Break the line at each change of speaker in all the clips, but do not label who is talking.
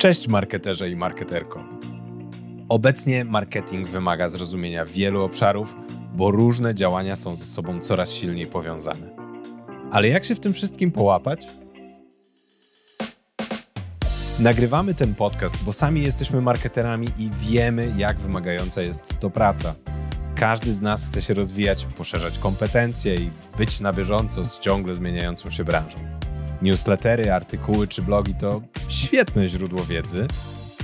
Cześć marketerze i marketerko. Obecnie marketing wymaga zrozumienia wielu obszarów, bo różne działania są ze sobą coraz silniej powiązane. Ale jak się w tym wszystkim połapać? Nagrywamy ten podcast, bo sami jesteśmy marketerami i wiemy, jak wymagająca jest to praca. Każdy z nas chce się rozwijać, poszerzać kompetencje i być na bieżąco z ciągle zmieniającą się branżą. Newslettery, artykuły czy blogi to świetne źródło wiedzy,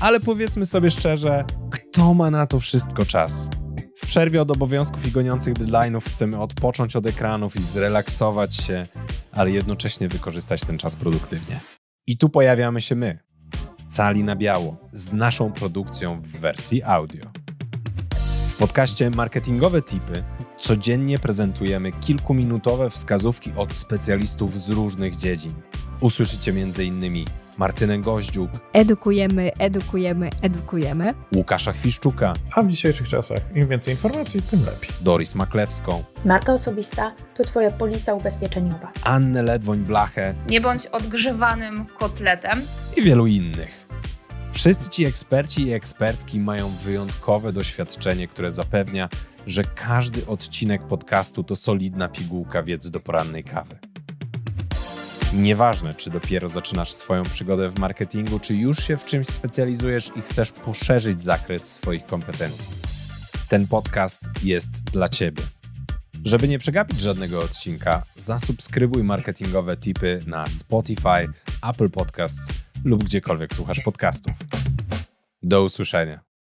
ale powiedzmy sobie szczerze, kto ma na to wszystko czas? W przerwie od obowiązków i goniących deadline'ów chcemy odpocząć od ekranów i zrelaksować się, ale jednocześnie wykorzystać ten czas produktywnie. I tu pojawiamy się my, cali na biało, z naszą produkcją w wersji audio. W podcaście Marketingowe Tipy codziennie prezentujemy kilkuminutowe wskazówki od specjalistów z różnych dziedzin. Usłyszycie m.in. Martynę Goździuk,
Edukujemy, edukujemy, edukujemy.
Łukasza Chwiszczuka,
A w dzisiejszych czasach im więcej informacji, tym lepiej.
Doris Maklewską,
Marka osobista to Twoja polisa ubezpieczeniowa.
Annę Ledwoń-Blachę
Nie bądź odgrzewanym kotletem.
i wielu innych. Wszyscy ci eksperci i ekspertki mają wyjątkowe doświadczenie, które zapewnia, że każdy odcinek podcastu to solidna pigułka wiedzy do porannej kawy. Nieważne, czy dopiero zaczynasz swoją przygodę w marketingu, czy już się w czymś specjalizujesz i chcesz poszerzyć zakres swoich kompetencji. Ten podcast jest dla Ciebie. Żeby nie przegapić żadnego odcinka, zasubskrybuj marketingowe tipy na Spotify, Apple Podcasts lub gdziekolwiek słuchasz podcastów. Do usłyszenia.